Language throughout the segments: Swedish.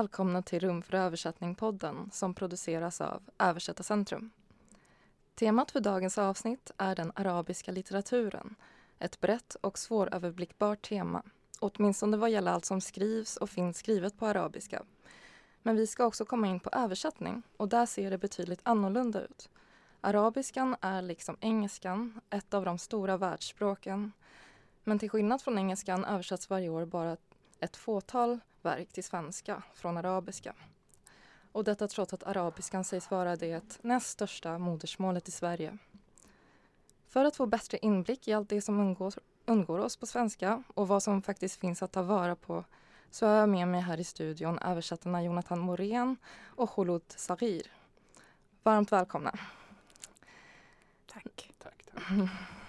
välkomna till Rum för översättning-podden som produceras av Översättarcentrum. Temat för dagens avsnitt är den arabiska litteraturen. Ett brett och svåröverblickbart tema, åtminstone vad gäller allt som skrivs och finns skrivet på arabiska. Men vi ska också komma in på översättning och där ser det betydligt annorlunda ut. Arabiskan är liksom engelskan ett av de stora världsspråken. Men till skillnad från engelskan översätts varje år bara ett fåtal verk till svenska från arabiska. Och detta trots att arabiskan sägs vara det näst största modersmålet i Sverige. För att få bättre inblick i allt det som undgår, undgår oss på svenska och vad som faktiskt finns att ta vara på så har jag med mig här i studion översättarna Jonathan Morén och Khulud Saghir. Varmt välkomna. Tack. Tack, tack.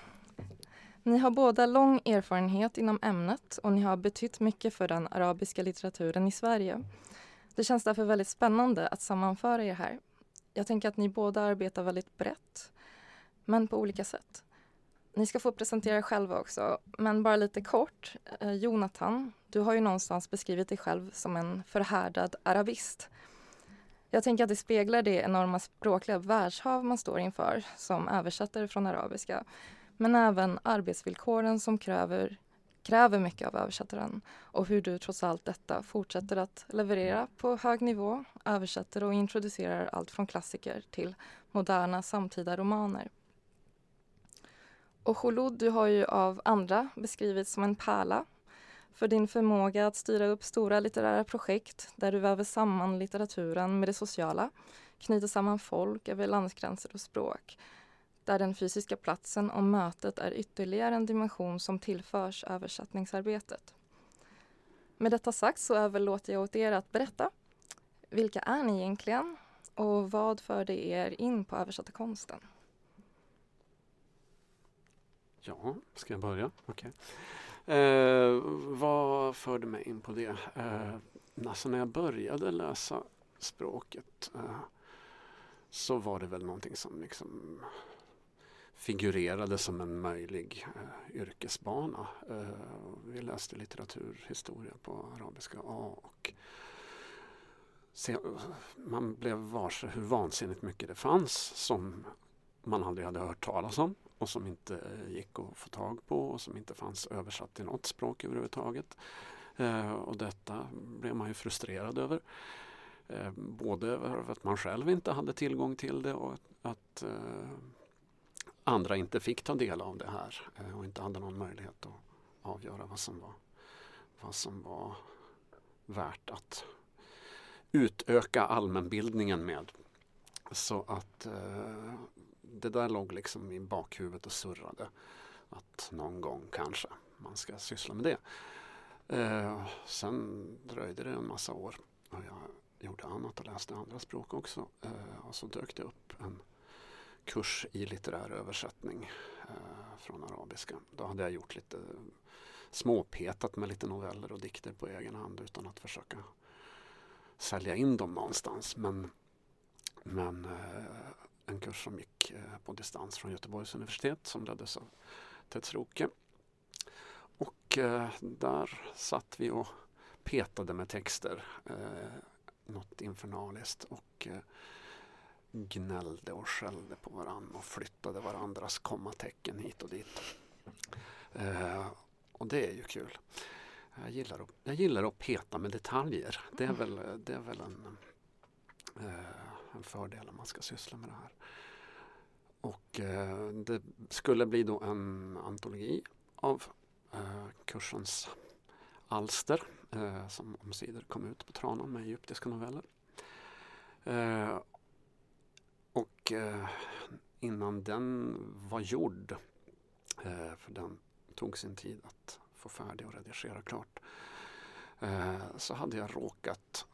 Ni har båda lång erfarenhet inom ämnet och ni har betytt mycket för den arabiska litteraturen i Sverige. Det känns därför väldigt spännande att sammanföra er här. Jag tänker att ni båda arbetar väldigt brett, men på olika sätt. Ni ska få presentera er själva också, men bara lite kort. Eh, Jonathan, du har ju någonstans beskrivit dig själv som en förhärdad arabist. Jag tänker att det speglar det enorma språkliga världshav man står inför som översättare från arabiska men även arbetsvillkoren som kräver, kräver mycket av översättaren och hur du trots allt detta fortsätter att leverera på hög nivå, översätter och introducerar allt från klassiker till moderna samtida romaner. Och Khulud, du har ju av andra beskrivits som en pärla för din förmåga att styra upp stora litterära projekt där du väver samman litteraturen med det sociala, knyter samman folk över landsgränser och språk där den fysiska platsen och mötet är ytterligare en dimension som tillförs översättningsarbetet. Med detta sagt så överlåter jag åt er att berätta. Vilka är ni egentligen och vad förde er in på översättarkonsten? Ja, ska jag börja? Okej. Eh, vad förde mig in på det? Eh, alltså när jag började läsa språket eh, så var det väl någonting som liksom figurerade som en möjlig eh, yrkesbana. Eh, vi läste litteraturhistoria på arabiska A och se, man blev varse hur vansinnigt mycket det fanns som man aldrig hade hört talas om och som inte eh, gick att få tag på och som inte fanns översatt till något språk överhuvudtaget. Eh, och detta blev man ju frustrerad över. Eh, både över att man själv inte hade tillgång till det och att eh, andra inte fick ta del av det här eh, och inte hade någon möjlighet att avgöra vad som var, vad som var värt att utöka allmänbildningen med. Så att eh, det där låg liksom i bakhuvudet och surrade. Att någon gång kanske man ska syssla med det. Eh, sen dröjde det en massa år och jag gjorde annat och läste andra språk också. Eh, och så dök det upp en kurs i litterär översättning eh, från arabiska. Då hade jag gjort lite småpetat med lite noveller och dikter på egen hand utan att försöka sälja in dem någonstans. Men, men eh, en kurs som gick eh, på distans från Göteborgs universitet som leddes av Ted Roke. Och eh, där satt vi och petade med texter. Eh, något infernaliskt. Och eh, gnällde och skällde på varandra och flyttade varandras kommatecken hit och dit. Eh, och det är ju kul. Jag gillar, att, jag gillar att peta med detaljer. Det är väl, det är väl en, eh, en fördel om man ska syssla med det här. Och eh, det skulle bli då en antologi av eh, kursens alster eh, som omsider kom ut på Tranan med egyptiska noveller. Och eh, innan den var gjord, eh, för den tog sin tid att få färdig och redigera klart, eh, så hade jag råkat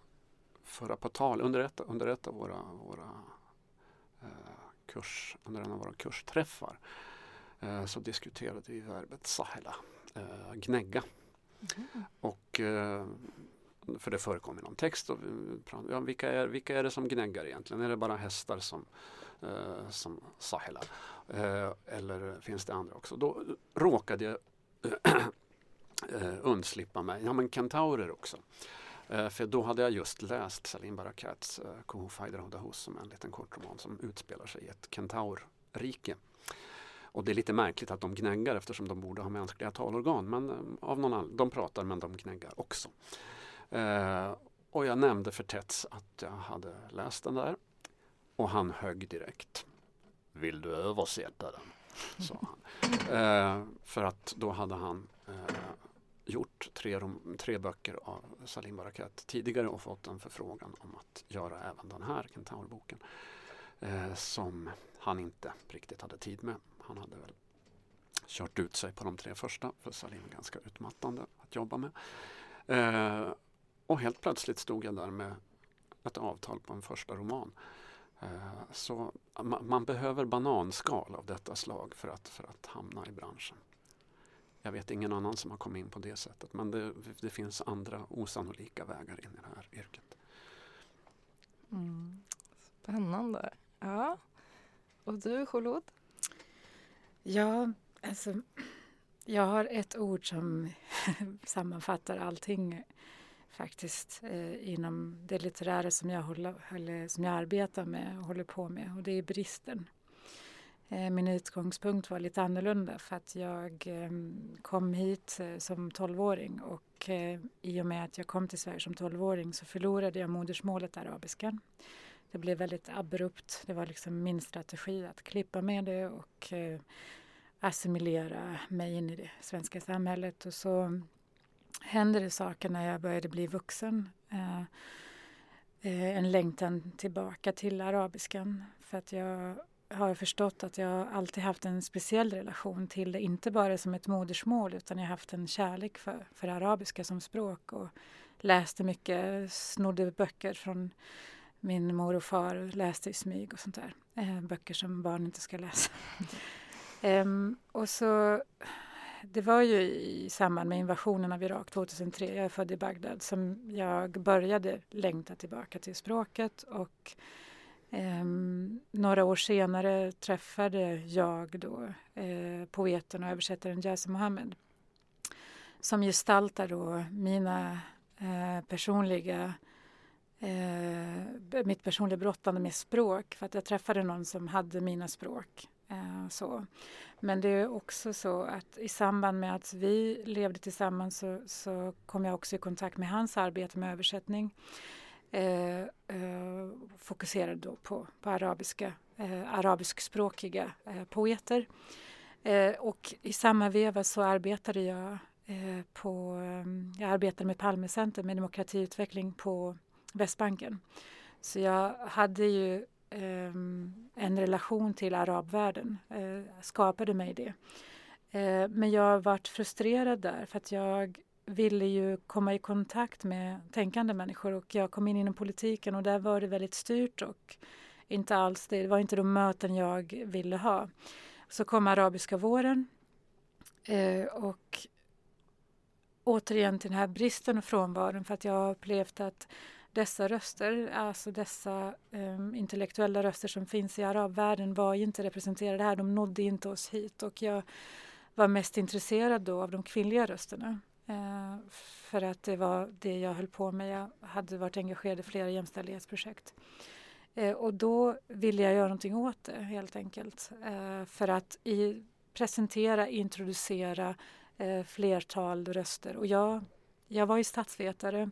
föra på tal under ett, under ett av våra, våra kurs, under en av våra kursträffar så diskuterade vi verbet sahela, gnägga. Mm. Och för det förekommer någon text. Och, ja, vilka, är, vilka är det som gnäggar egentligen? Är det bara hästar som, eh, som sahela? Eh, eller finns det andra också? Då råkade jag eh, undslippa mig, ja men kentaurer också. Eh, för då hade jag just läst Salim Barakats eh, Kuhu Faider Hodahus som är en liten kortroman som utspelar sig i ett kentaurrike. Och det är lite märkligt att de gnäggar eftersom de borde ha mänskliga talorgan. Men eh, av någon annan, de pratar men de gnäggar också. Eh, och jag nämnde för Tets att jag hade läst den där. Och han högg direkt. Vill du översätta den? sa han. Eh, för att då hade han eh, gjort tre, tre böcker av Salim Barakat tidigare och fått en förfrågan om att göra även den här Kentaurboken. Eh, som han inte riktigt hade tid med. Han hade väl kört ut sig på de tre första för Salim är ganska utmattande att jobba med. Eh, och helt plötsligt stod jag där med ett avtal på en första roman. Eh, så man, behöver bananskal av detta slag för att, för att hamna i branschen. Jag vet ingen annan som har kommit in på det sättet men det, det finns andra osannolika vägar in i det här yrket. Mm. Spännande. Ja. Och du, Khulud? Ja, alltså jag har ett ord som sammanfattar allting faktiskt eh, inom det litterära som jag, håller, som jag arbetar med och håller på med och det är bristen. Eh, min utgångspunkt var lite annorlunda för att jag eh, kom hit eh, som tolvåring och eh, i och med att jag kom till Sverige som tolvåring så förlorade jag modersmålet arabiskan. Det blev väldigt abrupt. Det var liksom min strategi att klippa med det och eh, assimilera mig in i det svenska samhället. Och så hände det saker när jag började bli vuxen. Eh, eh, en längtan tillbaka till arabiskan. För att jag har förstått att jag alltid haft en speciell relation till det. Inte bara som ett modersmål utan jag har haft en kärlek för, för arabiska som språk. Och läste mycket, snodde böcker från min mor och far läste i smyg och sånt där. Eh, böcker som barn inte ska läsa. um, och så det var ju i samband med invasionen av Irak 2003, jag är född i Bagdad, som jag började längta tillbaka till språket och eh, några år senare träffade jag då eh, poeten och översättaren Jassim Mohammed som gestaltar då mina eh, personliga eh, mitt personliga brottande med språk. För att jag träffade någon som hade mina språk. Eh, så. Men det är också så att i samband med att vi levde tillsammans så, så kom jag också i kontakt med hans arbete med översättning. Eh, eh, fokuserade då på, på arabiska, eh, arabiskspråkiga eh, poeter. Eh, och i samma veva så arbetade jag eh, på, eh, jag arbetade med Palmecenter med demokratiutveckling på Västbanken. Så jag hade ju Ehm, en relation till arabvärlden, eh, skapade mig det. Eh, men jag varit frustrerad där för att jag ville ju komma i kontakt med tänkande människor och jag kom in inom politiken och där var det väldigt styrt och inte alls det, det var inte de möten jag ville ha. Så kom arabiska våren eh, och återigen till den här bristen och frånvaron för att jag har upplevt att dessa röster, alltså dessa um, intellektuella röster som finns i arabvärlden var inte representerade här. De nådde inte oss hit och jag var mest intresserad då av de kvinnliga rösterna. Uh, för att det var det jag höll på med. Jag hade varit engagerad i flera jämställdhetsprojekt. Uh, och då ville jag göra någonting åt det helt enkelt. Uh, för att i, presentera, introducera flertal röster. Och jag, jag var ju statsvetare.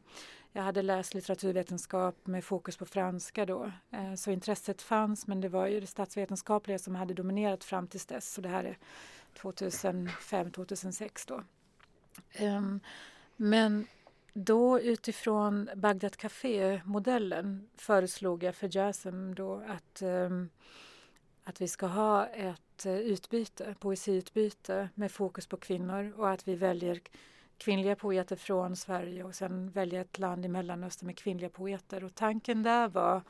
Jag hade läst litteraturvetenskap med fokus på franska då. Eh, så intresset fanns men det var ju det statsvetenskapliga som hade dominerat fram tills dess. Så det här är 2005-2006 då. Ehm, men då utifrån Bagdad Café-modellen föreslog jag för Jasem då att, ehm, att vi ska ha ett eh, utbyte, poesiutbyte med fokus på kvinnor och att vi väljer kvinnliga poeter från Sverige och sen välja ett land i Mellanöstern med kvinnliga poeter. Och tanken där var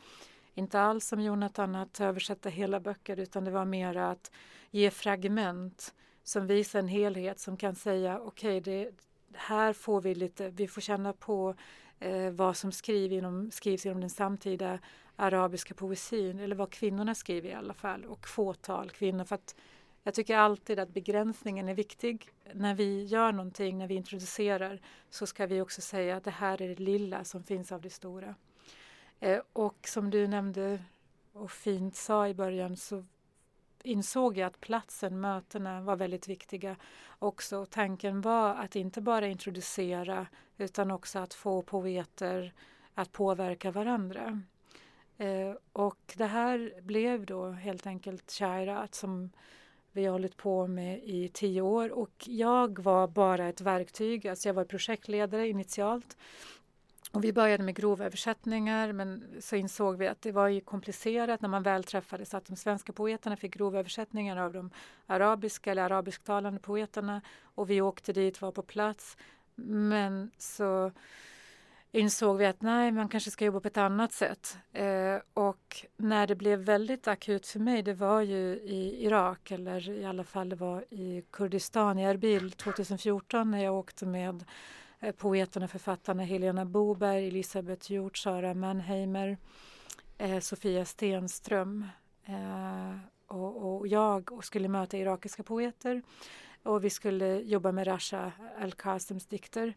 inte alls som Jonathan att översätta hela böcker utan det var mer att ge fragment som visar en helhet som kan säga okej, okay, här får vi lite, vi får känna på eh, vad som skrivs inom, skrivs inom den samtida arabiska poesin eller vad kvinnorna skriver i alla fall och fåtal kvinnor för att jag tycker alltid att begränsningen är viktig. När vi gör någonting, när vi introducerar, så ska vi också säga att det här är det lilla som finns av det stora. Eh, och som du nämnde och fint sa i början så insåg jag att platsen, mötena var väldigt viktiga också. Tanken var att inte bara introducera utan också att få poeter att påverka varandra. Eh, och det här blev då helt enkelt Shairat som vi har hållit på med i tio år och jag var bara ett verktyg, alltså jag var projektledare initialt. Och vi började med grovöversättningar men så insåg vi att det var ju komplicerat när man väl träffades att de svenska poeterna fick grovöversättningar av de arabiska eller arabisktalande poeterna och vi åkte dit, var på plats. Men så insåg vi att nej, man kanske ska jobba på ett annat sätt. Eh, och när det blev väldigt akut för mig, det var ju i Irak eller i alla fall det var i Kurdistan, i Erbil 2014 när jag åkte med eh, poeterna och författarna Helena Boberg, Elisabeth Hjort, Sara Mannheimer, eh, Sofia Stenström eh, och, och, jag och skulle möta irakiska poeter och vi skulle jobba med Rasha Al-Qasems dikter eh,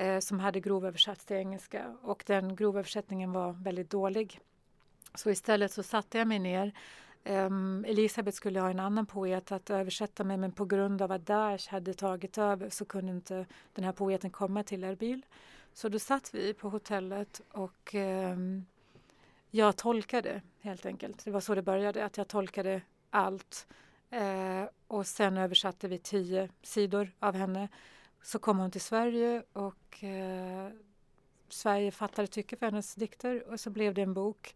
Eh, som hade grovöversatts till engelska och den grovöversättningen var väldigt dålig. Så istället så satte jag mig ner. Um, Elisabeth skulle ha en annan poet att översätta med men på grund av att Daesh hade tagit över så kunde inte den här poeten komma till Erbil. Så då satt vi på hotellet och um, jag tolkade helt enkelt. Det var så det började, att jag tolkade allt. Uh, och sen översatte vi tio sidor av henne så kom hon till Sverige och eh, Sverige fattade tycke för hennes dikter och så blev det en bok.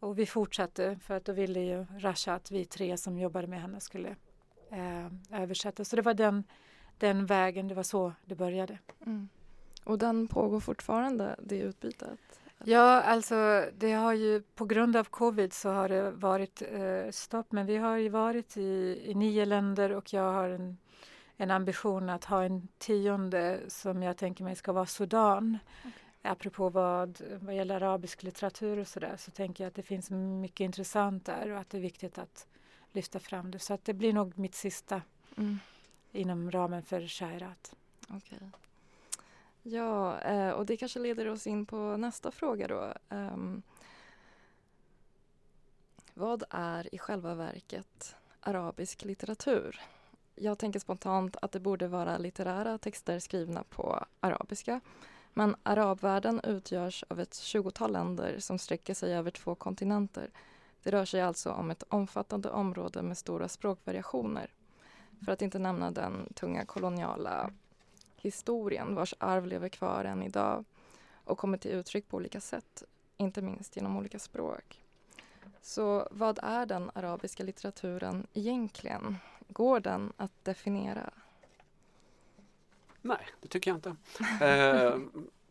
Och vi fortsatte för att då ville ju Rasha att vi tre som jobbade med henne skulle eh, översätta. Så det var den, den vägen, det var så det började. Mm. Och den pågår fortfarande, det utbytet? Ja, alltså det har ju på grund av covid så har det varit eh, stopp men vi har ju varit i, i nio länder och jag har en en ambition att ha en tionde som jag tänker mig ska vara Sudan. Okay. Apropå vad, vad gäller arabisk litteratur och sådär så tänker jag att det finns mycket intressant där och att det är viktigt att lyfta fram det. Så att det blir nog mitt sista mm. inom ramen för Shairat. Okay. Ja, eh, och det kanske leder oss in på nästa fråga då. Um, vad är i själva verket arabisk litteratur? Jag tänker spontant att det borde vara litterära texter skrivna på arabiska. Men arabvärlden utgörs av ett tjugotal länder som sträcker sig över två kontinenter. Det rör sig alltså om ett omfattande område med stora språkvariationer. För att inte nämna den tunga koloniala historien vars arv lever kvar än idag och kommer till uttryck på olika sätt, inte minst genom olika språk. Så vad är den arabiska litteraturen egentligen? Går den att definiera? Nej, det tycker jag inte. eh,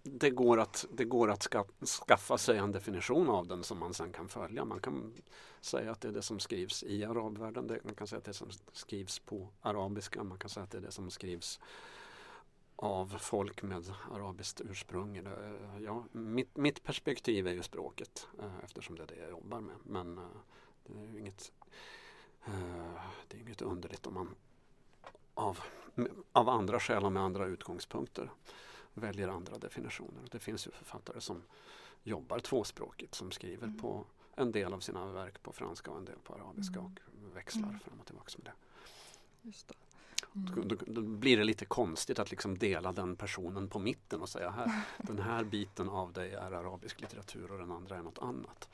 det, går att, det går att ska, skaffa sig en definition av den som man sen kan följa. Man kan säga att det är det som skrivs i arabvärlden. Man kan säga att det är det som skrivs på arabiska. Man kan säga att det är det som skrivs av folk med arabiskt ursprung. Eh, ja, mitt, mitt perspektiv är ju språket eh, eftersom det är det jag jobbar med. Men eh, det är inget det är inget underligt om man av, av andra skäl och med andra utgångspunkter väljer andra definitioner. Det finns ju författare som jobbar tvåspråkigt som skriver mm. på en del av sina verk på franska och en del på arabiska mm. och växlar mm. fram och tillbaka med det. Just det. Mm. Då, då, blir det lite konstigt att liksom dela den personen på mitten och säga här, den här biten av dig är arabisk litteratur och den andra är något annat.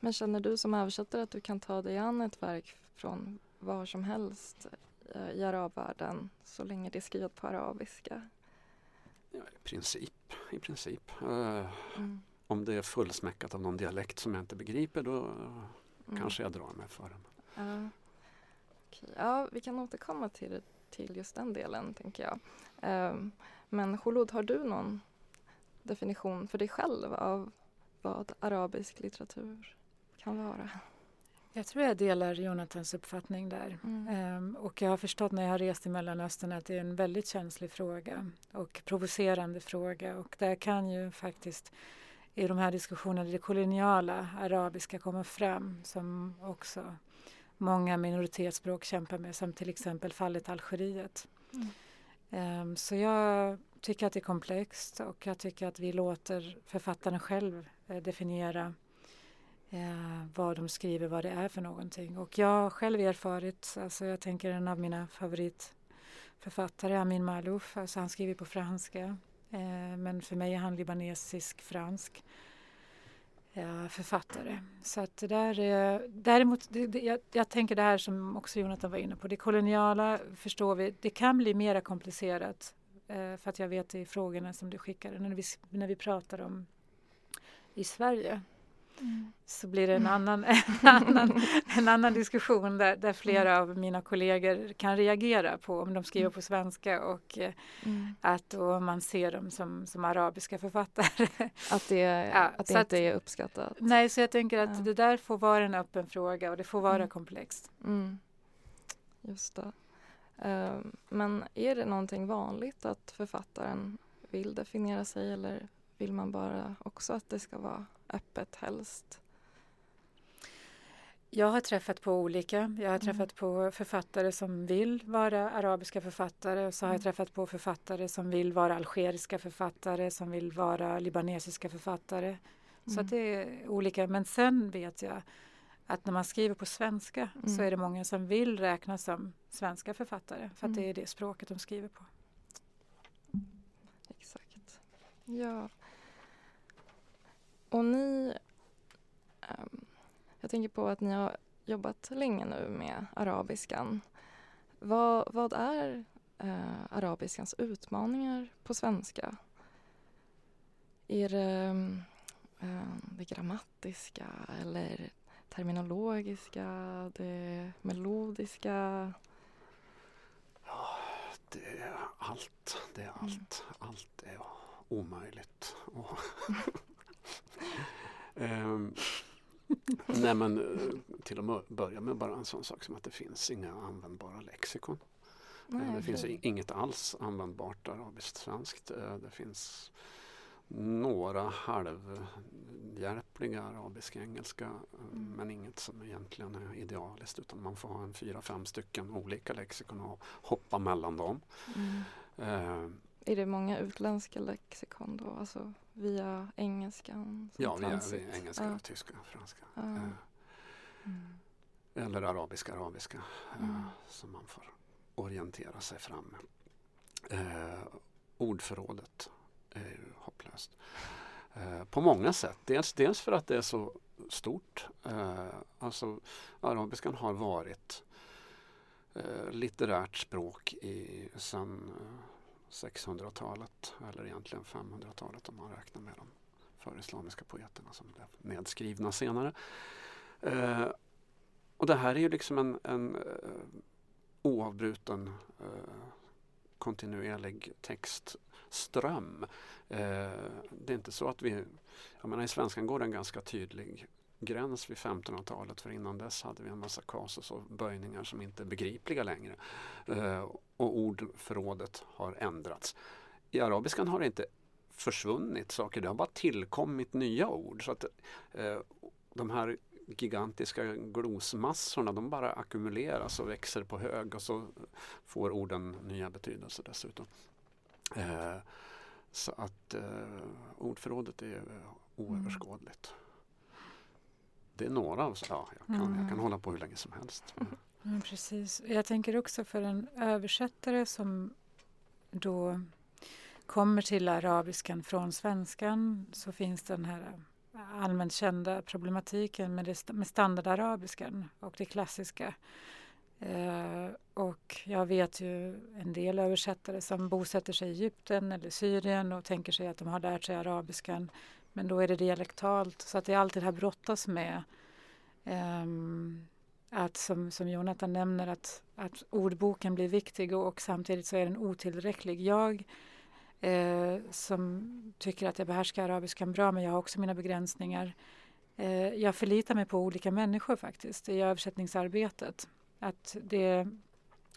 Men känner du som översättare att du kan ta dig an ett verk från var som helst eh, i arabvärlden så länge det är skrivet på arabiska? Ja, I princip. I princip. Uh, mm. Om det är fullsmäckat av någon dialekt som jag inte begriper då uh, mm. kanske jag drar mig för den. Uh, okay. Ja, vi kan återkomma till, till just den delen tänker jag. Um, men Holod, har du någon definition för dig själv av vad arabisk litteratur kan vara. Jag tror jag delar Jonathans uppfattning där. Mm. Um, och jag har förstått när jag har rest i Mellanöstern att det är en väldigt känslig fråga och provocerande fråga och där kan ju faktiskt i de här diskussionerna det koloniala arabiska komma fram som också många minoritetsspråk kämpar med som till exempel fallet Algeriet. Mm. Um, så jag tycker att det är komplext och jag tycker att vi låter författaren själv eh, definiera eh, vad de skriver, vad det är för någonting. Och jag har själv erfarit, alltså jag tänker en av mina favoritförfattare, Amin Malouf, alltså han skriver på franska. Eh, men för mig är han libanesisk-fransk eh, författare. Så att det där är, däremot, det, det, jag, jag, tänker det här som också Jonathan var inne på, det koloniala förstår vi, det kan bli mera komplicerat eh, för att jag vet i frågorna som du skickade när vi, när vi pratar om i Sverige. Mm. Så blir det en annan, en annan, en annan diskussion där, där flera mm. av mina kollegor kan reagera på om de skriver mm. på svenska och eh, mm. att då man ser dem som, som arabiska författare. Att det, ja, att det inte att, är uppskattat? Nej, så jag tänker att ja. det där får vara en öppen fråga och det får vara mm. komplext. Mm. Just det. Uh, men är det någonting vanligt att författaren vill definiera sig eller vill man bara också att det ska vara öppet helst? Jag har träffat på olika. Jag har mm. träffat på författare som vill vara arabiska författare och så har jag mm. träffat på författare som vill vara algeriska författare, som vill vara libanesiska författare. Mm. Så det är olika. Men sen vet jag att när man skriver på svenska mm. så är det många som vill räknas som svenska författare för att det mm. är det språket de skriver på. Exakt. Ja. Och ni... Um, jag tänker på att ni har jobbat länge nu med arabiskan. Vad, vad är uh, arabiskans utmaningar på svenska? Är det um, det grammatiska eller terminologiska, det melodiska? Ja, det är allt. Det är allt. Mm. Allt är omöjligt um, nej men eh, till att börja med bara en sån sak som att det finns inga användbara lexikon. Nej, det finns inget alls användbart arabiskt-svenskt. Eh, det finns några halvhjälpliga arabisk-engelska mm. men inget som egentligen är idealiskt utan man får ha en fyra, fem stycken olika lexikon och hoppa mellan dem. Mm. Uh, är det många utländska lexikon då, alltså via engelskan? Ja, via, via engelska, ja. tyska, franska. Ja. Uh, mm. Eller arabiska, arabiska uh, som man får orientera sig fram med. ordförrådet är ju hopplöst. Eh, på många sätt. Dels, dels för att det är så stort. Eh, alltså arabiskan har varit eh, litterärt språk i sedan 600-talet eller egentligen 500-talet om man räknar med de förislamiska poeterna som blev nedskrivna senare. Eh, och det här är ju liksom en, en eh, oavbruten eh, kontinuerlig textström. Eh, det är inte så att vi, jag menar i svenskan går det en ganska tydlig gräns vid 1500-talet för innan dess hade vi en massa kasus och böjningar som inte är begripliga längre. Eh, och ordförrådet har ändrats. I arabiskan har det inte försvunnit saker, det har bara tillkommit nya ord. Så att eh, de här gigantiska glosmassorna de bara ackumuleras och växer på hög och så får orden nya betydelser dessutom. Eh, så att eh, ordförrådet är eh, oöverskådligt. Det är några av ja, jag kan, mm. jag kan hålla på hur länge som helst. Mm, precis. Jag tänker också för en översättare som då kommer till arabiskan från svenskan så finns den här allmänt kända problematiken med, det, med standardarabiskan och det klassiska. Eh, och jag vet ju en del översättare som bosätter sig i Egypten eller Syrien och tänker sig att de har lärt sig arabiskan. Men då är det dialektalt så att det alltid det här brottas med Um, ehm, att som, som Jonathan nämner att, att ordboken blir viktig och, och samtidigt så är den otillräcklig. Jag eh, som tycker att jag behärskar arabiskan bra men jag har också mina begränsningar. Eh, jag förlitar mig på olika människor faktiskt i översättningsarbetet. Att det,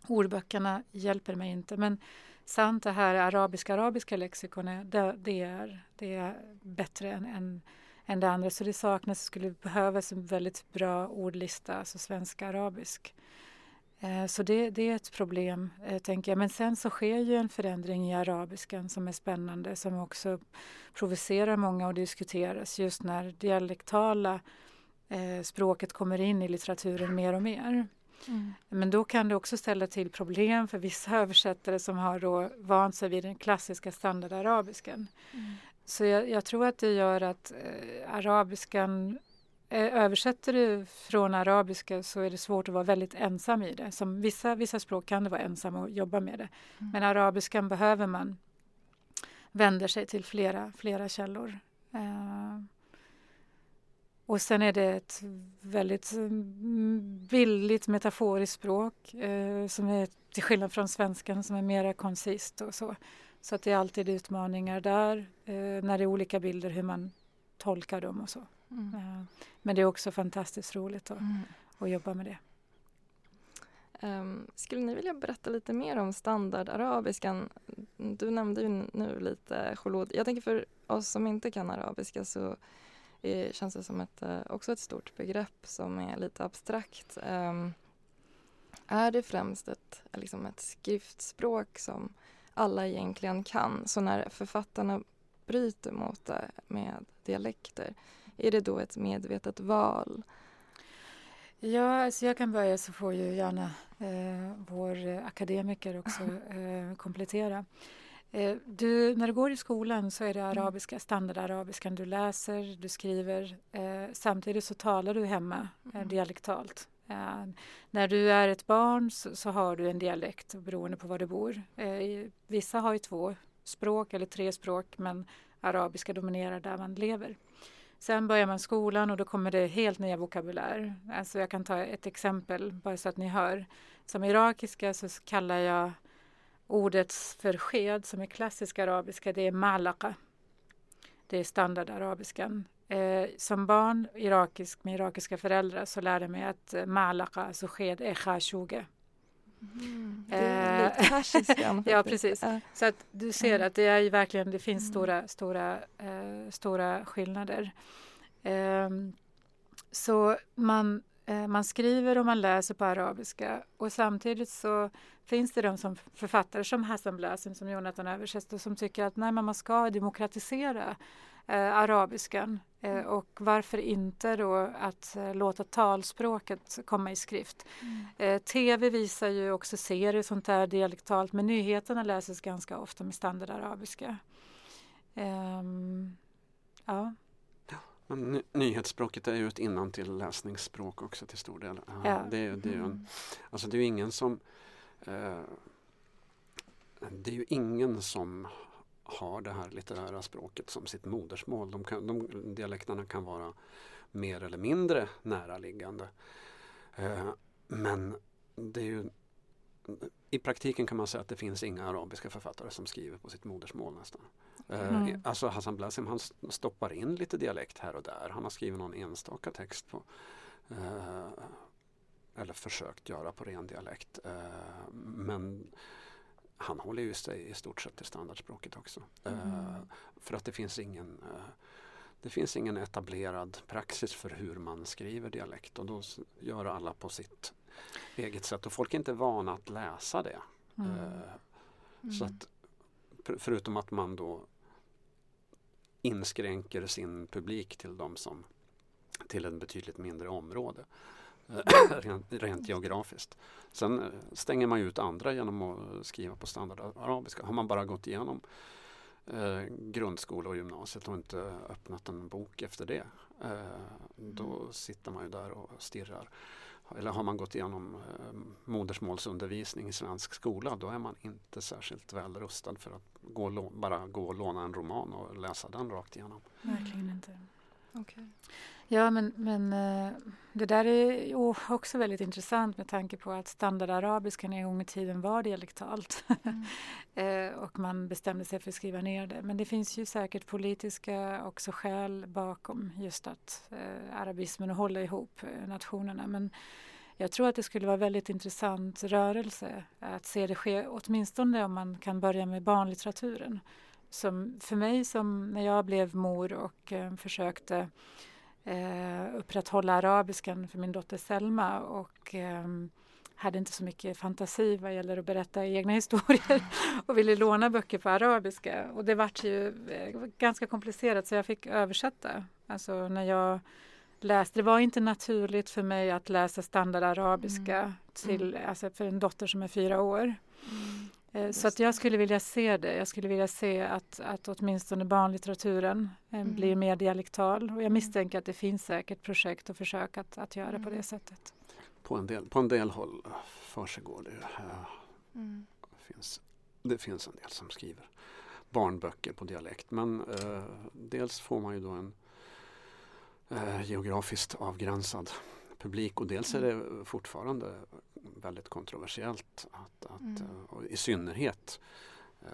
ordböckerna hjälper mig inte. Men sant, det här arabiska-arabiska lexikonet, det, det, är, det är bättre än, än, än det andra. Så det saknas, skulle behövas en väldigt bra ordlista, alltså svenska-arabisk. Eh, så det, det, är ett problem, eh, tänker jag. Men sen så sker ju en förändring i arabiskan som är spännande, som också provocerar många och diskuteras just när dialektala eh, språket kommer in i litteraturen mer och mer. Mm. Men då kan det också ställa till problem för vissa översättare som har då vant sig vid den klassiska standardarabiskan. Mm. Så jag, jag, tror att det gör att eh, arabiskan eh, Översätter du från arabiska så är det svårt att vara väldigt ensam i det. Som vissa, vissa språk kan du vara ensam och jobba med det. Mm. Men arabiskan behöver man vända sig till flera, flera källor. Uh, och sen är det ett väldigt mm, billigt metaforiskt språk eh, som är till skillnad från svenskan som är mer koncist och så. Så att det är alltid utmaningar där eh, när det är olika bilder hur man tolkar dem och så. Mm. Eh, men det är också fantastiskt roligt att, mm. att jobba med det. Um, skulle ni vilja berätta lite mer om standardarabiskan? Du nämnde ju nu lite cholod. Jag tänker för oss som inte kan arabiska så är, känns det som ett, eh, också ett stort begrepp som är lite abstrakt. Um, är det främst ett, liksom ett skriftspråk som alla egentligen kan? Så när författarna bryter mot det med dialekter, är det då ett medvetet val? Ja, alltså jag kan börja så får ju gärna eh, vår akademiker också eh, komplettera. Eh, du, när du går i skolan så är det mm. arabiska, standardarabiskan du läser, du skriver. Eh, samtidigt så talar du hemma eh, mm. dialektalt. Eh, när du är ett barn så, så, har du en dialekt beroende på var du bor. Eh, vissa har ju två språk eller tre språk men arabiska dominerar där man lever. Sen börjar man skolan och då kommer det helt nya vokabulär. Alltså jag kan ta ett exempel bara så att ni hör. Som irakiska så kallar jag Ordets för sked som är klassisk arabiska, det är malaka. Det är standardarabiskan. Eh, som barn irakisk, med irakiska föräldrar så lärde jag mig att eh, malaka, alltså sked, är khashuge. Mm, det är lite persiskan. ja, precis. Så att du ser att det är verkligen, det finns mm. stora, stora, eh, stora skillnader. Eh, så man Eh, man skriver och man läser på arabiska och samtidigt så finns det de som författare som Hassan Blasim som Jonathan översätter som tycker att nej, men man ska demokratisera eh, arabiskan eh, mm. och varför inte då att eh, låta talspråket komma i skrift. Mm. Eh, Tv visar ju också serier sånt där dialektalt men nyheterna läses ganska ofta med standardarabiska. Um, ja. Men nyhetsspråket är ju ett innantill läsningsspråk också till stor del. Ja. Det, det, är ju en, mm. alltså det är ingen som eh, Det är ju ingen som har det här litterära språket som sitt modersmål. De, kan, de dialekterna kan vara mer eller mindre näraliggande. Eh, men det är ju i praktiken kan man säga att det finns inga arabiska författare som skriver på sitt modersmål nästan. Eh, mm. Alltså Hassan Blasim han stoppar in lite dialekt här och där. Han har skrivit någon enstaka text på eh, eller försökt göra på ren dialekt. Eh, men han håller ju sig i stort sett till standardspråket också. Mm. Eh, för att det finns ingen det finns ingen etablerad praxis för hur man skriver dialekt och då gör alla på sitt eget sätt och folk är inte vana att läsa det. Mm. Mm. Så att förutom att man då inskränker sin publik till de som till ett betydligt mindre område eh, rent, rent geografiskt. Sen eh, stänger man ut andra genom att skriva på standardarabiska. Har man bara gått igenom eh, grundskola och gymnasiet och inte öppnat en bok efter det eh, då sitter man ju där och stirrar eller har man gått igenom eh, modersmålsundervisning i svensk skola då är man inte särskilt väl rustad för att gå bara gå och låna en roman och läsa den rakt igenom. Verkligen inte. Okay. Ja, men, men eh, det där är också väldigt intressant med tanke på att standardarabiskan en gång i tiden var dialektalt. Mm. Eh, och man bestämde sig för att skriva ner det. Men det finns ju säkert politiska också skäl bakom just att eh, arabismen och hålla ihop nationerna. Men jag tror att det skulle vara väldigt intressant rörelse att se det ske, åtminstone om man kan börja med barnlitteraturen som för mig som när jag blev mor och eh, försökte eh, upprätthålla arabiskan för min dotter Selma och eh, hade inte så mycket fantasi vad gäller att berätta egna historier och ville låna böcker på arabiska. Och det vart ju eh, ganska komplicerat så jag fick översätta. Alltså när jag läste, det var inte naturligt för mig att läsa standard arabiska mm. till, mm. Alltså för en dotter som är fyra år. Mm. Eh, så att jag skulle vilja se det. Jag skulle vilja se att, att åtminstone barnlitteraturen eh, mm. blir mer dialektal. Och jag mm. misstänker att det finns säkert projekt och försök att, att göra mm. på det sättet. På en del, på en del håll försiggår det. Mm. Det, finns, det finns en del som skriver barnböcker på dialekt. Men eh, dels får man ju då en eh, geografiskt avgränsad publik och dels är mm. det fortfarande väldigt kontroversiellt. Att, att, mm. Eh, I synnerhet eh,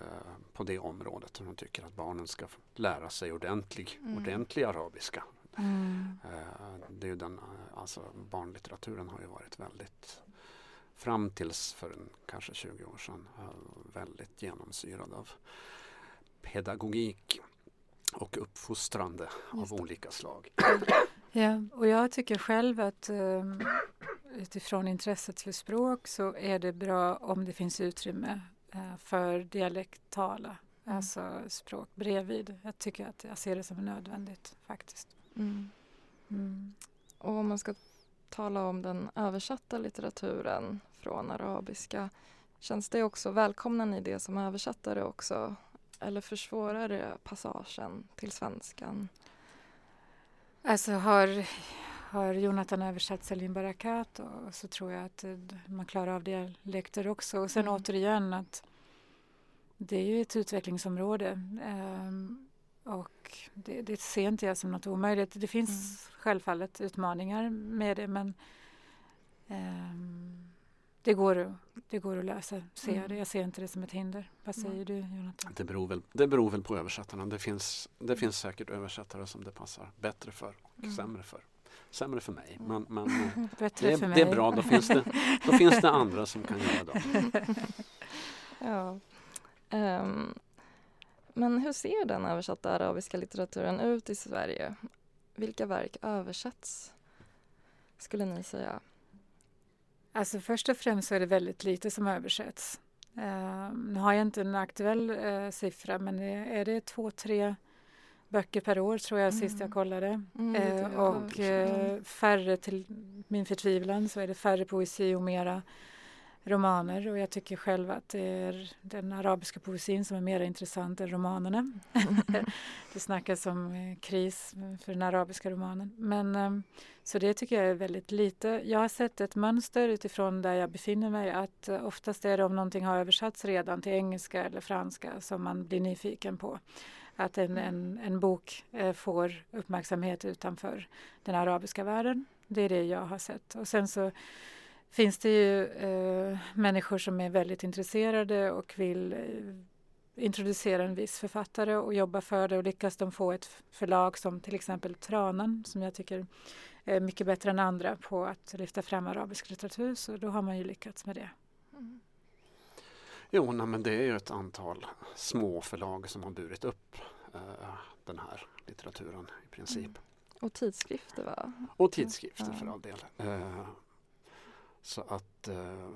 på det området. Man tycker att barnen ska lära sig ordentlig, mm. ordentlig arabiska. Mm. Eh, det är den, alltså barnlitteraturen har ju varit väldigt fram tills för en, kanske 20 år sedan väldigt genomsyrad av pedagogik och uppfostrande av olika slag. Ja, och jag tycker själv att um, utifrån intresset för språk så är det bra om det finns utrymme uh, för dialektala mm. alltså språk bredvid. Jag tycker att jag ser det som nödvändigt faktiskt. Mm. Mm. Och om man ska tala om den översatta litteraturen från arabiska känns det också, välkomnar ni det som översättare också? Eller försvårar det passagen till svenskan? Alltså har, har Jonathan översatt Salim Barakat och så tror jag att man klarar av dialekter också. Och sen mm. återigen att det är ju ett utvecklingsområde. Um, och det, det ser inte jag som något omöjligt. Det finns mm. självfallet utmaningar med det men um, det, går, det går att lösa, ser mm. jag det. Jag ser inte det som ett hinder. Vad säger mm. du Jonathan? Det beror, väl, det beror väl på översättarna. Det finns, det finns säkert översättare som det passar bättre för och mm. sämre för. Sämre för mig, men, men det, det, är bra. Då finns, det, då finns det andra som kan göra det. ja. Um, men hur ser den översatta arabiska litteraturen ut i Sverige? Vilka verk översätts, skulle ni säga? Alltså först och främst så är det väldigt lite som översätts. Uh, nu har jag inte en aktuell uh, siffra men det, är det två, tre böcker per år tror jag mm. sist jag mm. kollade. Mm, uh, och färre till min förtvivlan så är det färre poesi och mera romaner och jag tycker själv att det är den arabiska poesin som är mer intressant än romanerna. det snackas om eh, kris för den arabiska romanen. Men, ehm, så det tycker jag är väldigt lite. Jag har sett ett mönster utifrån där jag befinner mig att eh, oftast är det om någonting har översatts redan till engelska eller franska som man blir nyfiken på. Att en, en, en bok eh, får uppmärksamhet utanför den arabiska världen. Det är det jag har sett. Och sen så finns det ju eh, människor som är väldigt intresserade och vill eh, introducera en viss författare och jobba för det och lyckas de få ett förlag som till exempel Tranan som jag tycker är mycket bättre än andra på att lyfta fram arabisk litteratur så då har man ju lyckats med det. Mm. Jo, nej, men det är ju ett antal små förlag som har burit upp eh, den här litteraturen i princip. Mm. Och tidskrifter va? Och tidskrifter för all del. Eh, så att eh,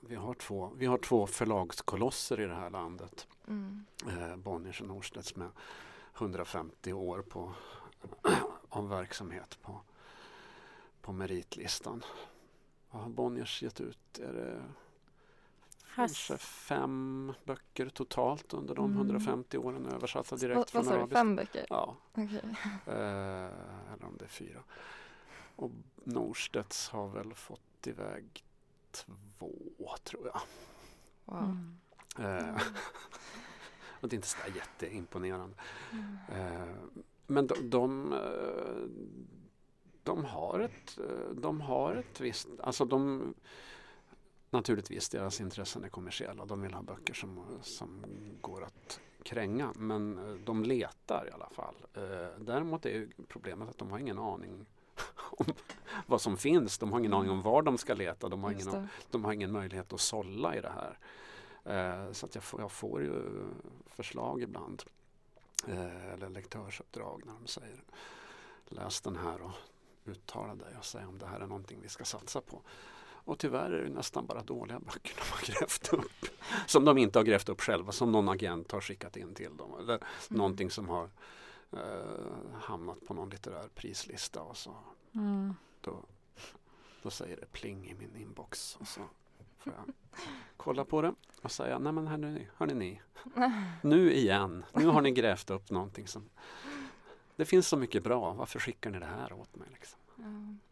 vi, har två, vi har två förlagskolosser i det här landet. Mm. Eh, Bonniers och Norstedts med 150 år på, av verksamhet på, på meritlistan. Vad har Bonniers gett ut? Är det kanske fem böcker totalt under de mm. 150 åren översatta direkt från arabiska? Fem böcker? Ja. Okay. Eh, eller om det är fyra. Och Norstedts har väl fått iväg två, tror jag. Wow. Mm. Eh, och det är inte så jätteimponerande. Mm. Eh, men de, de, eh, de, har ett, eh, de har ett visst, alltså de Naturligtvis, deras intressen är kommersiella. De vill ha böcker som, som går att kränga. Men eh, de letar i alla fall. Däremot är problemet att de har ingen aning om vad som finns. De har ingen aning om var de ska leta. De har, ingen, de har ingen möjlighet att sålla i det här. Eh, så att jag får, jag får ju förslag ibland. Eh, eller lektörsuppdrag när de säger läs den här och uttala dig och säg om det här är någonting vi ska satsa på. Och tyvärr är det nästan bara dåliga böcker de har grävt upp. Som de inte har grävt upp själva, som någon agent har skickat in till dem. Eller mm. någonting som har eh, hamnat på någon litterär prislista. Och så, mm. då, då säger det pling i min inbox. Och så får jag kolla på det och säga, nej men hörni, hörni ni, nu igen, nu har ni grävt upp någonting som det finns så mycket bra, varför skickar ni det här åt mig? Liksom? Ja.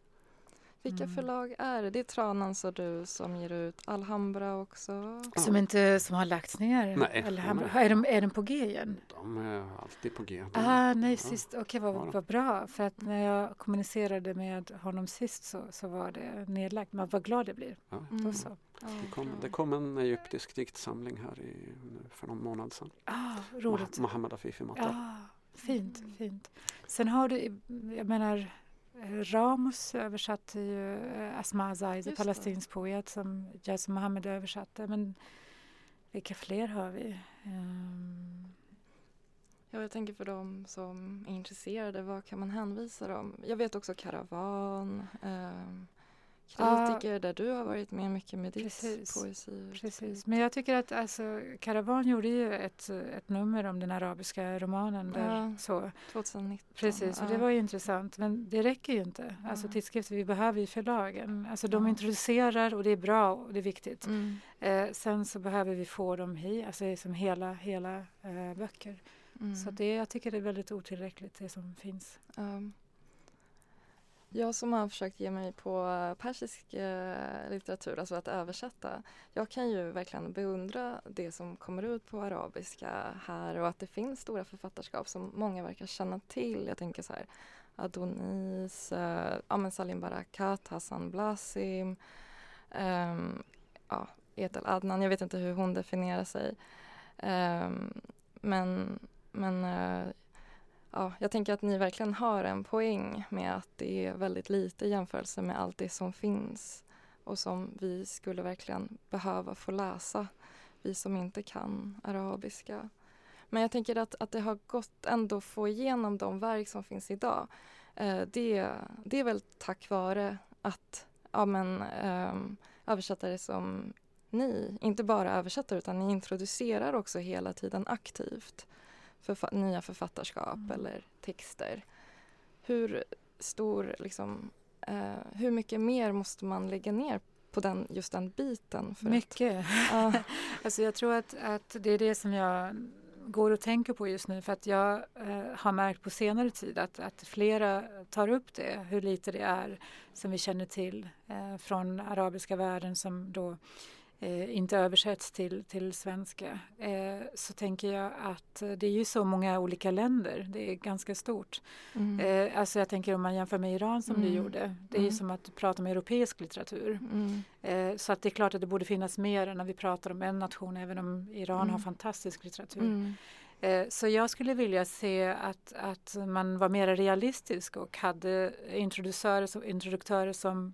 Vilka mm. förlag är det? Det är Tranans och du som ger ut Alhambra också? Som inte som har lagts ner? Nej. Alhambra. Är, de, är de på G igen? De är alltid på G. De, ah, nej, ja. sist. Okej, okay, vad, vad bra. För att när jag kommunicerade med honom sist så, så var det nedlagt. Men vad glad jag blir. Ja. Mm. Så. Det, kom, det kom en egyptisk diktsamling här i, för någon månad sedan. Ah, roligt. Mohammed Afifi Matta. Ah, fint, fint. Sen har du, jag menar Ramos översatte ju eh, Asma Zaizi, palestinsk poet som Jason Mohammed översatte. Men vilka fler har vi? Um... Ja, jag tänker för dem som är intresserade, vad kan man hänvisa dem? Jag vet också Karavan. Um, kritiker ja, där du har varit med mycket med ditt poesi. Precis, men jag tycker att alltså, Caravan gjorde ju ett, ett nummer om den arabiska romanen. Där, ja, så. 2019. Precis, och det var ju intressant. Men det räcker ju inte. Alltså tidskrifter, vi behöver ju förlagen. Alltså de introducerar och det är bra och det är viktigt. Mm. Eh, sen så behöver vi få dem hit, alltså som hela, hela eh, böcker. Mm. Så det, jag tycker det är väldigt otillräckligt det som finns. Um. Jag som har försökt ge mig på eh, persisk eh, litteratur, alltså att översätta. Jag kan ju verkligen beundra det som kommer ut på arabiska här och att det finns stora författarskap som många verkar känna till. Jag tänker så här Adonis, eh, ja, Salim Barakat, Hassan Blasim, eh, ja, Etel Adnan. Jag vet inte hur hon definierar sig. Eh, men men eh, ja, jag tänker att ni verkligen har en poäng med att det är väldigt lite i jämförelse med allt det som finns och som vi skulle verkligen behöva få läsa, vi som inte kan arabiska. Men jag tänker att, att det har gått ändå att få igenom de verk som finns idag. Eh, det, det är väl tack vare att ja, men, eh, översättare som ni, inte bara översättare utan ni introducerar också hela tiden aktivt förfa nya författarskap mm. eller texter. Hur stor, liksom, eh, hur mycket mer måste man lägga ner på den, just den biten? mycket. Att, uh. alltså jag tror att, att det är det som jag går och tänker på just nu för att jag eh, har märkt på senare tid att, att flera tar upp det, hur lite det är som vi känner till eh, från arabiska världen som då eh, inte översätts till, till svenska eh, så tänker jag att det är ju så många olika länder. Det är ganska stort. Mm. Eh, alltså jag tänker om man jämför med Iran som mm. du gjorde. Det är mm. som att prata om europeisk litteratur. Mm. Eh, så att det är klart att det borde finnas mer när vi pratar om en nation även om Iran har mm. fantastisk litteratur. Eh, så jag skulle vilja se att, att man var mer realistisk och hade introducörer, introduktörer som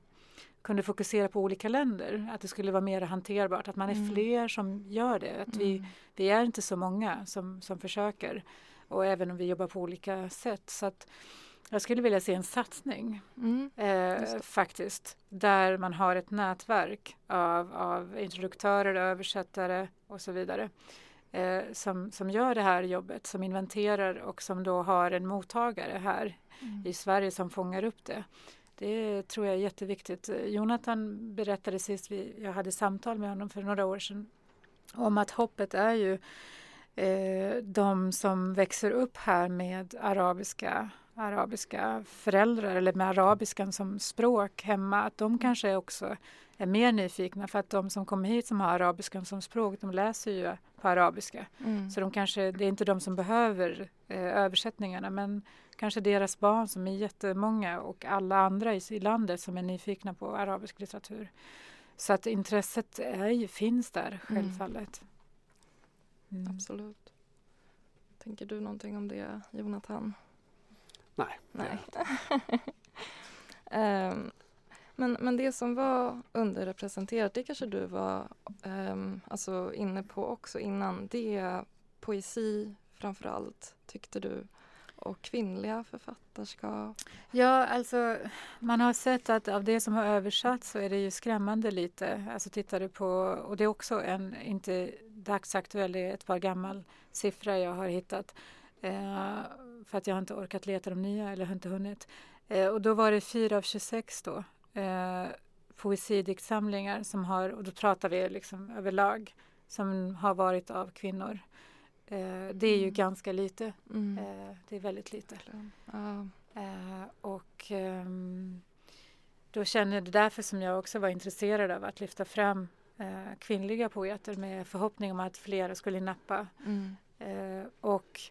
kunde fokusera på olika länder, att det skulle vara mer hanterbart, att man är mm. fler som gör det. Att vi, mm. vi är inte så många som, som försöker och även om vi jobbar på olika sätt. Så att jag skulle vilja se en satsning mm. eh, faktiskt, där man har ett nätverk av, av introduktörer, översättare och så vidare. Eh, som, som gör det här jobbet, som inventerar och som då har en mottagare här mm. i Sverige som fångar upp det. Det tror jag är jätteviktigt. Jonathan berättade sist vi, jag hade samtal med honom för några år sedan om att hoppet är ju eh, de som växer upp här med arabiska, arabiska föräldrar eller med arabiskan som språk hemma, att de kanske också är mer nyfikna för att de som kommer hit som har arabiskan som språk, de läser ju på arabiska. Mm. Så de kanske, det är inte de som behöver eh, översättningarna men kanske deras barn som är jättemånga och alla andra i, i landet som är nyfikna på arabisk litteratur. Så att intresset är, finns där mm. självfallet. Mm. Absolut. Tänker du någonting om det Jonathan? Nej. Nej. um, Men, men det som var underrepresenterat, det kanske du var um, alltså inne på också innan. Det är poesi framför allt, tyckte du och kvinnliga författarskap? Ja, alltså man har sett att av det som har översatts så är det ju skrämmande lite. Alltså tittar du på, och det är också en, inte dagsaktuell, det är ett par gammal siffra jag har hittat. Eh, för att jag har inte orkat leta de nya eller har inte hunnit. Eh, och då var det 4 av 26 då. Eh, poesidiktsamlingar som har, och då pratar vi liksom överlag, som har varit av kvinnor. Eh, det är ju mm. ganska lite. Mm. Eh, det är väldigt lite. Ja. Eh, och ehm, då känner jag det därför som jag också var intresserad av att lyfta fram kvinnliga poeter med förhoppning om att flera skulle nappa. Mm. Och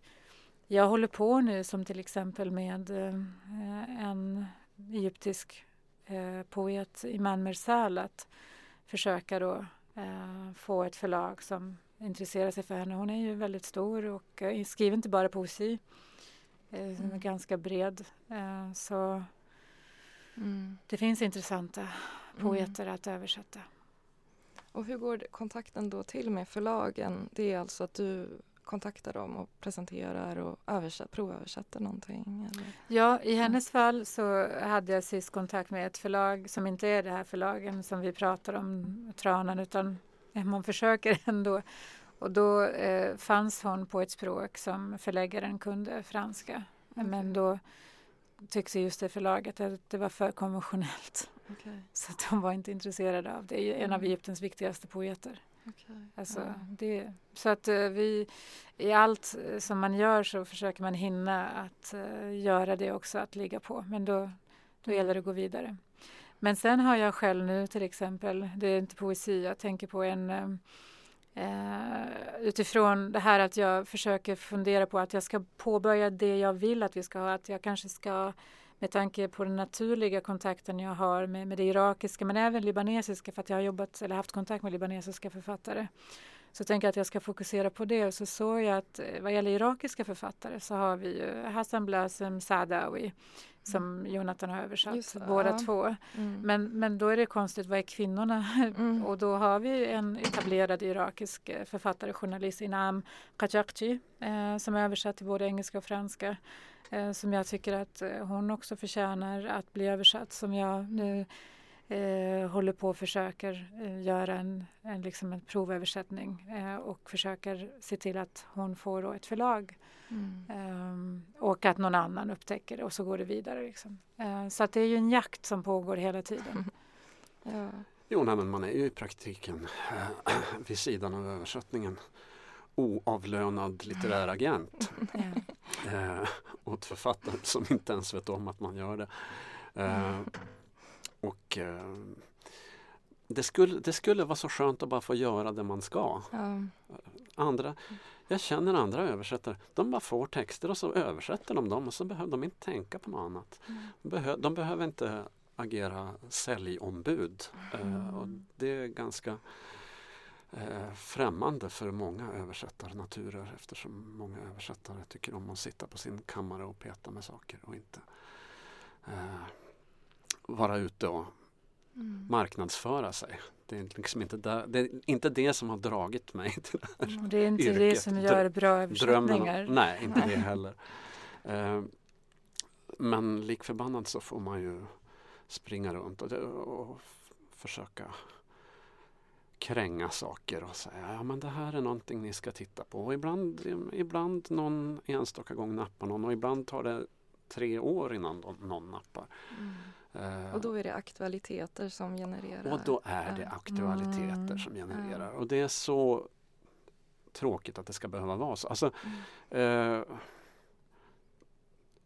jag håller på nu som till exempel med en egyptisk poet, Iman Mersal, att försöka då få ett förlag som intressera sig för henne. Hon är ju väldigt stor och uh, skriver inte bara poesi. Uh, mm. är ganska bred. Uh, så mm. det finns intressanta mm. poeter mm. att översätta. Och hur går kontakten då till med förlagen? Det är alltså att du kontaktar dem och presenterar och översätt, provöversätter någonting? Eller? Ja, i hennes fall så hade jag sist kontakt med ett förlag som inte är det här förlagen som vi pratar om, Tranan, utan man försöker ändå. Och då eh, fanns hon på ett språk som förläggaren kunde franska. Okay. Men då tyckte just det förlaget att det var för konventionellt. Okay. Så att de var inte intresserade av det. Det är en av mm. Egyptens viktigaste poeter. Okay. Alltså, ja. det, så att uh, vi i allt uh, som man gör så försöker man hinna att uh, göra det också, att ligga på. Men då, då mm. gäller det att gå vidare. Men sen har jag själv nu till exempel, det är inte poesi, jag tänker på en Uh, utifrån det här att jag försöker fundera på att jag ska påbörja det jag vill att vi ska ha. Att jag kanske ska, med tanke på den naturliga kontakten jag har med, med det irakiska men även libanesiska för att jag har jobbat eller haft kontakt med libanesiska författare. Så tänker jag att jag ska fokusera på det och så såg jag att eh, vad gäller irakiska författare så har vi ju Hassan Blasem Sadawi som mm. Jonathan har översatt, Just, båda ja. två. Mm. Men, men då är det konstigt, vad är kvinnorna? Mm. och då har vi en etablerad irakisk eh, författare, journalist Inam Qajakci eh, som är översatt till både engelska och franska. Eh, som jag tycker att eh, hon också förtjänar att bli översatt. Som jag nu eh, håller på och försöker eh, göra en, en, liksom en provöversättning eh, och försöker se till att hon får ett förlag. Mm. Um, och att någon annan upptäcker det och så går det vidare. Liksom. Uh, så att det är ju en jakt som pågår hela tiden. ja. Jo, nej, men man är ju i praktiken äh, vid sidan av översättningen oavlönad litterär agent äh, åt författaren som inte ens vet om att man gör det. Äh, och det skulle, det skulle vara så skönt att bara få göra det man ska. Ja. Andra, jag känner andra översättare, de bara får texter och så översätter de dem och så behöver de inte tänka på något annat. Mm. De, behö, de behöver inte agera säljombud. Mm. Uh, och det är ganska uh, främmande för många översättarnaturer eftersom många översättare tycker om att sitta på sin kammare och peta med saker och inte uh, vara ute och mm. marknadsföra sig. Det är, liksom inte där, det är inte det som har dragit mig till det här mm, Det är inte yrket. det som gör bra översättningar. nej, inte det heller. Uh, men lik förbannat så får man ju springa runt och, och försöka kränga saker och säga ja men det här är någonting ni ska titta på. Och ibland, ibland någon enstaka gång nappar någon och ibland tar det tre år innan någon nappar. Mm. Uh, och då är det aktualiteter som genererar? Och då är det aktualiteter mm. som genererar. Och det är så tråkigt att det ska behöva vara så. Alltså, mm. uh,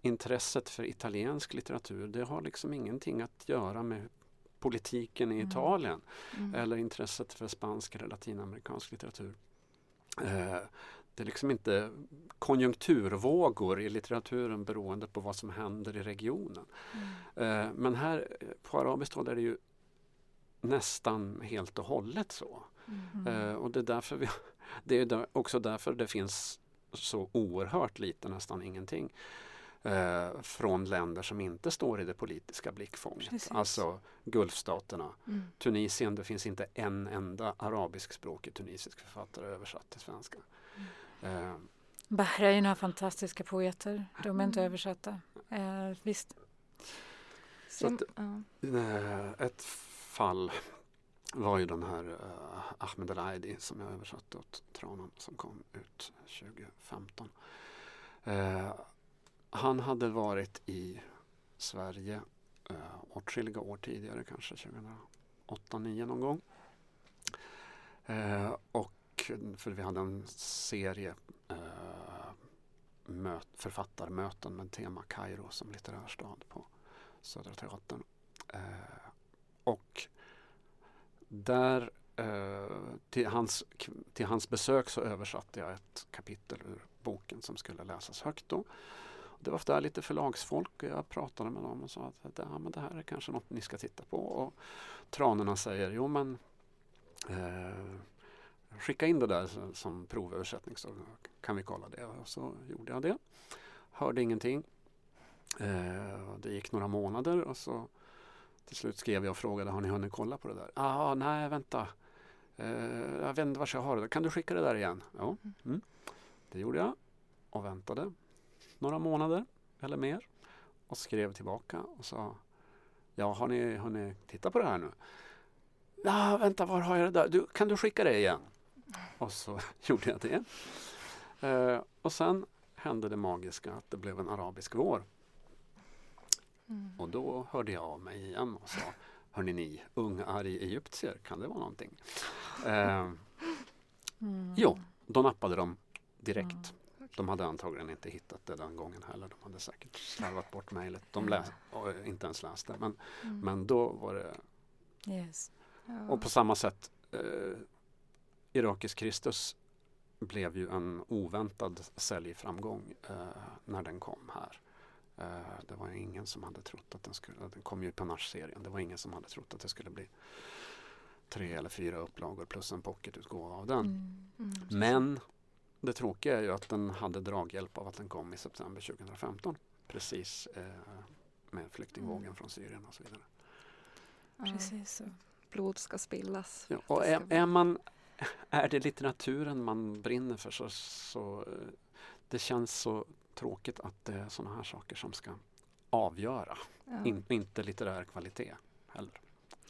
intresset för italiensk litteratur det har liksom ingenting att göra med politiken i mm. Italien mm. eller intresset för spansk eller latinamerikansk litteratur. Uh, det är liksom inte konjunkturvågor i litteraturen beroende på vad som händer i regionen. Mm. Eh, men här på arabiskt håll är det ju nästan helt och hållet så. Mm. Och det är, därför vi, det är också därför det finns så oerhört lite, nästan ingenting eh, från länder som inte står i det politiska blickfånget. Precis. Alltså Gulfstaterna, Mm. Tunisien, det finns inte en enda arabiskspråkig tunisisk författare översatt till svenska. Eh, Bahrain har fantastiska poeter. De är inte Mm. översatta. Eh, visst. Så att-. Eh, Ett fall var ju den här uh, Ahmed El-Aidi som jag översatte åt Tranan som kom ut 2015. Eh, han hade varit i Sverige uh, åtskilliga år tidigare, kanske 2008-2009 någon gång. Eh, och för vi hade en serie eh, möt, författarmöten med tema Kairo som litterär stad på Södra Teatern. Eh, och där eh, till, hans, till hans besök så översatte jag ett kapitel ur boken som skulle läsas högt då. Det var där lite förlagsfolk och jag pratade med dem och sa att ja, men det här är kanske något ni ska titta på. Och Tranorna säger jo men eh, skicka in det där som, provöversättning så kan vi kolla det. Och så gjorde jag det. Hörde ingenting. Eh, det gick några månader och så till slut skrev jag och frågade har ni hunnit kolla på det där? Ah, nej, vänta. Eh, jag vet inte var jag har det. Kan du skicka det där igen? Ja, mm. det gjorde jag och väntade några månader eller mer och skrev tillbaka och sa Ja, har ni hunnit titta på det här nu? Ja, vänta, var har jag det där? Du, kan du skicka det igen? Och så gjorde jag det. Eh, och sen hände det magiska att det blev en arabisk vår. Mm. Och då hörde jag av mig igen och sa Hörni ni, ung arg egyptier, kan det vara någonting? Eh, Mm. jo, då nappade de direkt. Mm. De hade antagligen inte hittat det den gången heller. De hade säkert slarvat bort mejlet. De läs, och inte ens läste. Men, Mm. men då var det Yes. Ja. Och på samma sätt eh, Irakisk Kristus blev ju en oväntad säljframgång eh, när den kom här. Eh, det var ingen som hade trott att den skulle, den kom ju i Panache-serien, det var ingen som hade trott att det skulle bli tre eller fyra upplagor plus en pocketutgåva av den. Mm. Mm. Men det tråkiga är ju att den hade draghjälp av att den kom i september 2015. Precis eh, med flyktingvågen Mm. från Syrien och så vidare. Ja. Precis så. Blod ska spillas. Ja, och är, är, man, är det litteraturen man brinner för så, så eh, det känns så tråkigt att det är sådana här saker som ska avgöra. ja. In, inte litterär kvalitet heller.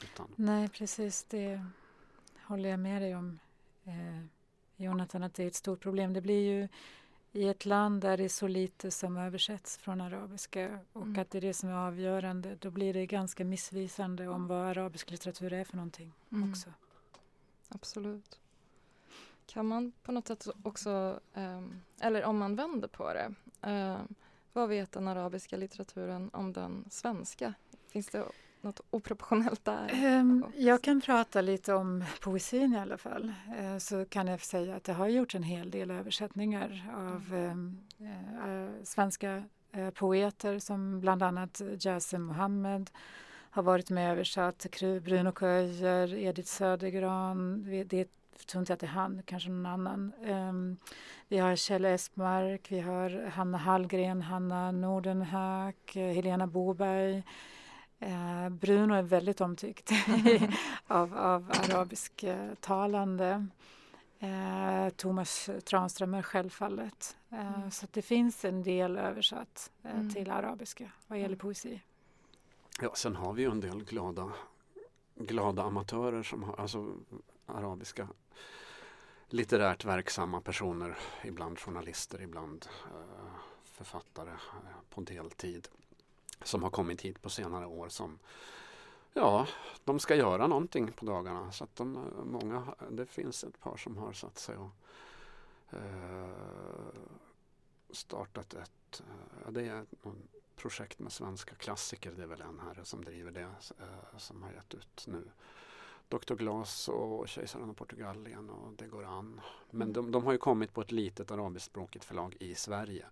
Utan, Nej, precis. Det håller jag med dig om. Eh, Jonathan, att det är ett stort problem. Det blir ju i ett land där det är så lite som översätts från arabiska och Mm. att det är det som är avgörande. Då blir det ganska missvisande om vad arabisk litteratur är för någonting Mm. också. Absolut. Kan man på något sätt också, ehm, eller om man vänder på det, ehm, vad vet den arabiska litteraturen om den svenska? Finns det något oproportionellt där? Också? jag kan prata lite om poesin i alla fall. Eh, så kan jag säga att det har gjorts en hel del översättningar av ehm, eh, svenska eh, poeter som bland annat Jasem Mohammed har varit med och översatt. Bruno Köijer, Edith Södergran. Det tror inte att det är han, kanske någon annan. Ehm, vi har Kjell Espmark, vi har Hanna Hallgren, Hanna Nordenhök, eh, Helena Boberg. Eh, Bruno är väldigt omtyckt av, av arabisktalande. Eh, Thomas Tranströmer självfallet. Eh, Mm. Så det finns en del översatt eh, Mm. till arabiska vad gäller Mm. poesi ja, sen har vi ju en del glada, glada amatörer som har alltså, arabiska litterärt verksamma personer. Ibland journalister, ibland eh, författare eh, på deltid. Som har kommit hit på senare år som Ja, de ska göra någonting på dagarna. Så att de, eh, många, det finns ett par som har satt sig och eh, startat ett eh, det är projekt med svenska klassiker. Det är väl en herre som driver det eh, som har gett ut nu Dr. Glas och Kejsaren av Portugalien och Det går an. Men de, de har ju kommit på ett litet arabiskspråkigt förlag i Sverige.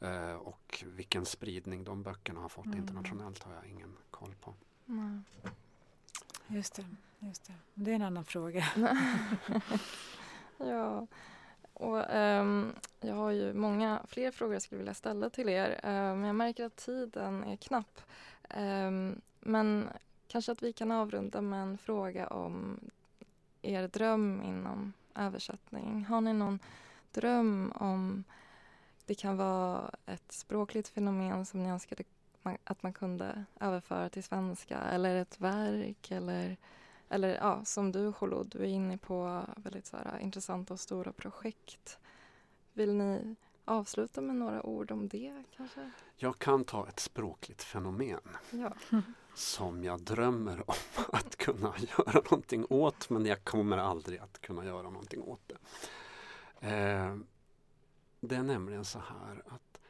Eh, och vilken spridning de böckerna har fått Mm. internationellt har jag ingen koll på. Nej. Just det, just det. Det är en annan fråga. ja och um, jag har ju många fler frågor jag skulle vilja ställa till er, uh, men jag märker att tiden är knapp. Um, men kanske att vi kan avrunda med en fråga om er dröm inom översättning. Har ni någon dröm om det kan vara ett språkligt fenomen som ni önskade att man kunde överföra till svenska eller ett verk eller, eller ja, som du Jolo, du är inne på väldigt så här, intressanta och stora projekt. Vill ni avsluta med några ord om det kanske? Jag kan ta ett språkligt fenomen ja. som jag drömmer om att kunna göra någonting åt men jag kommer aldrig att kunna göra någonting åt det. Eh, det är nämligen så här att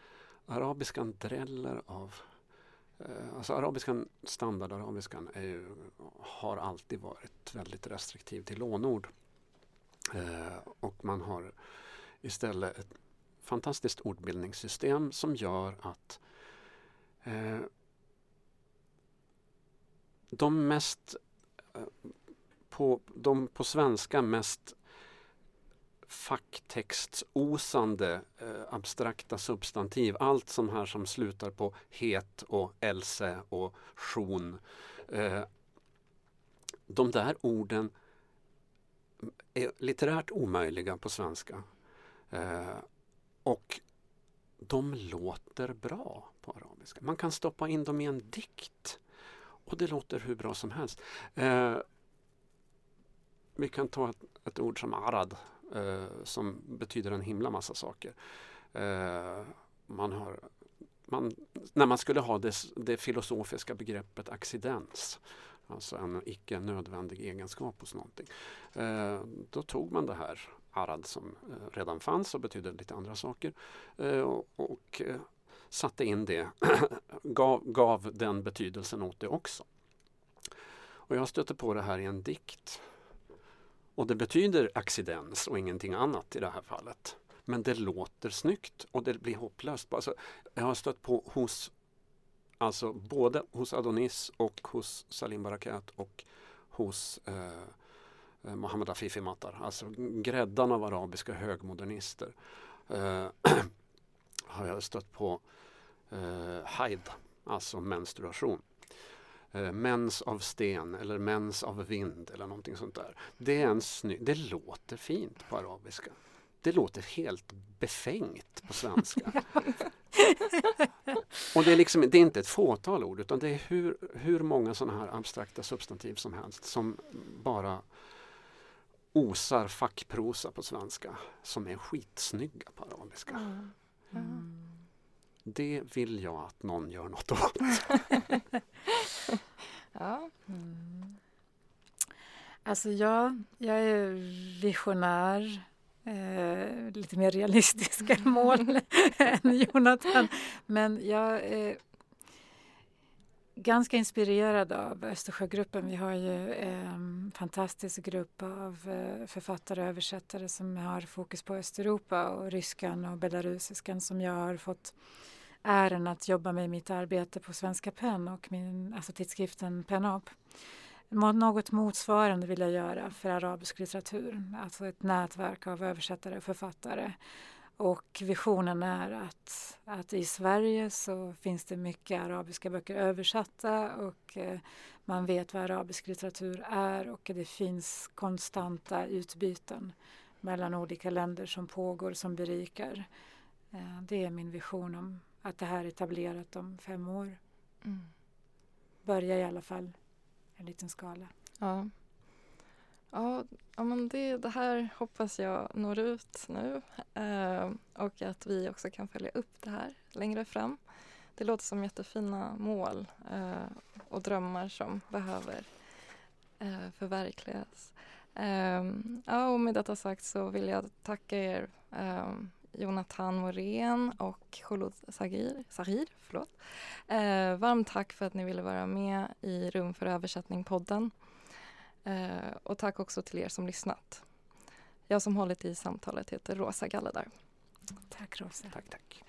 arabiskan dräller av Eh, alltså arabiskan, standardarabiskan är ju, har alltid varit väldigt restriktiv till lånord. Eh, och man har istället ett fantastiskt ordbildningssystem som gör att eh, de mest eh, på, de på svenska mest facktextsosande eh, abstrakta substantiv. Allt som här som slutar på het och else och sjon. Eh, de där orden är litterärt omöjliga på svenska. Eh, och de låter bra på arabiska. Man kan stoppa in dem i en dikt och det låter hur bra som helst. Eh, vi kan ta ett, ett ord som arad eh, som betyder en himla massa saker. Eh, man har, man, när man skulle ha det, det filosofiska begreppet accidens, alltså en icke nödvändig egenskap hos någonting, eh, då tog man det här arad som eh, redan fanns och betydde lite andra saker eh, och, och eh, satte in det, gav, gav den betydelsen åt det också. Och jag stötte på det här i en dikt och det betyder accidens och ingenting annat i det här fallet. Men det låter snyggt och det blir hopplöst. Alltså, jag har stött på hos Alltså både hos Adonis och hos Salim Barakat och hos eh, Mohammed Afifi Matar. Alltså gräddan av arabiska högmodernister. Eh, har jag stött på eh, haid, alltså menstruation eh, mens av sten eller mens av vind eller någonting sånt där. Det, är en sny- det låter fint på arabiska. Det låter helt befängt på svenska. Och det är, liksom, det är inte ett fåtal ord utan det är hur, hur många sådana här abstrakta substantiv som helst som bara osar fackprosa på svenska som är skitsnygga på arabiska. Mm. Mm. Det vill jag att någon gör något åt. ja. Mm. Alltså jag, jag är visionär. Eh, lite mer realistiska mål än Jonathan. Men jag är ganska inspirerad av Östersjögruppen. Vi har ju en fantastisk grupp av eh, författare och översättare som har fokus på Östeuropa och ryskan och belarusiskan som jag har fått äran att jobba med i mitt arbete på Svenska PEN och min, alltså tidskriften PENAP. Något motsvarande vill jag göra för arabisk litteratur, alltså ett nätverk av översättare och författare. Och visionen är att, att i Sverige så finns det mycket arabiska böcker översatta och eh, man vet vad arabisk litteratur är och det finns konstanta utbyten mellan olika länder som pågår som berikar. Eh, det är min vision om att det här är etablerat om fem år. Mm. Börja i alla fall en liten skala. Ja. Ja, men det, det här hoppas jag når ut nu eh, och att vi också kan följa upp det här längre fram. Det låter som jättefina mål eh, och drömmar som behöver eh, förverkligas. Eh, ja, och med detta sagt så vill jag tacka er eh, Jonathan Morén och Sagir förlåt. Eh, varmt tack för att ni ville vara med i Rum för översättning-podden. Eh, och tack också till er som lyssnat. Jag som hållit i samtalet heter Rosa Galledar. Tack Rosa. Tack, tack.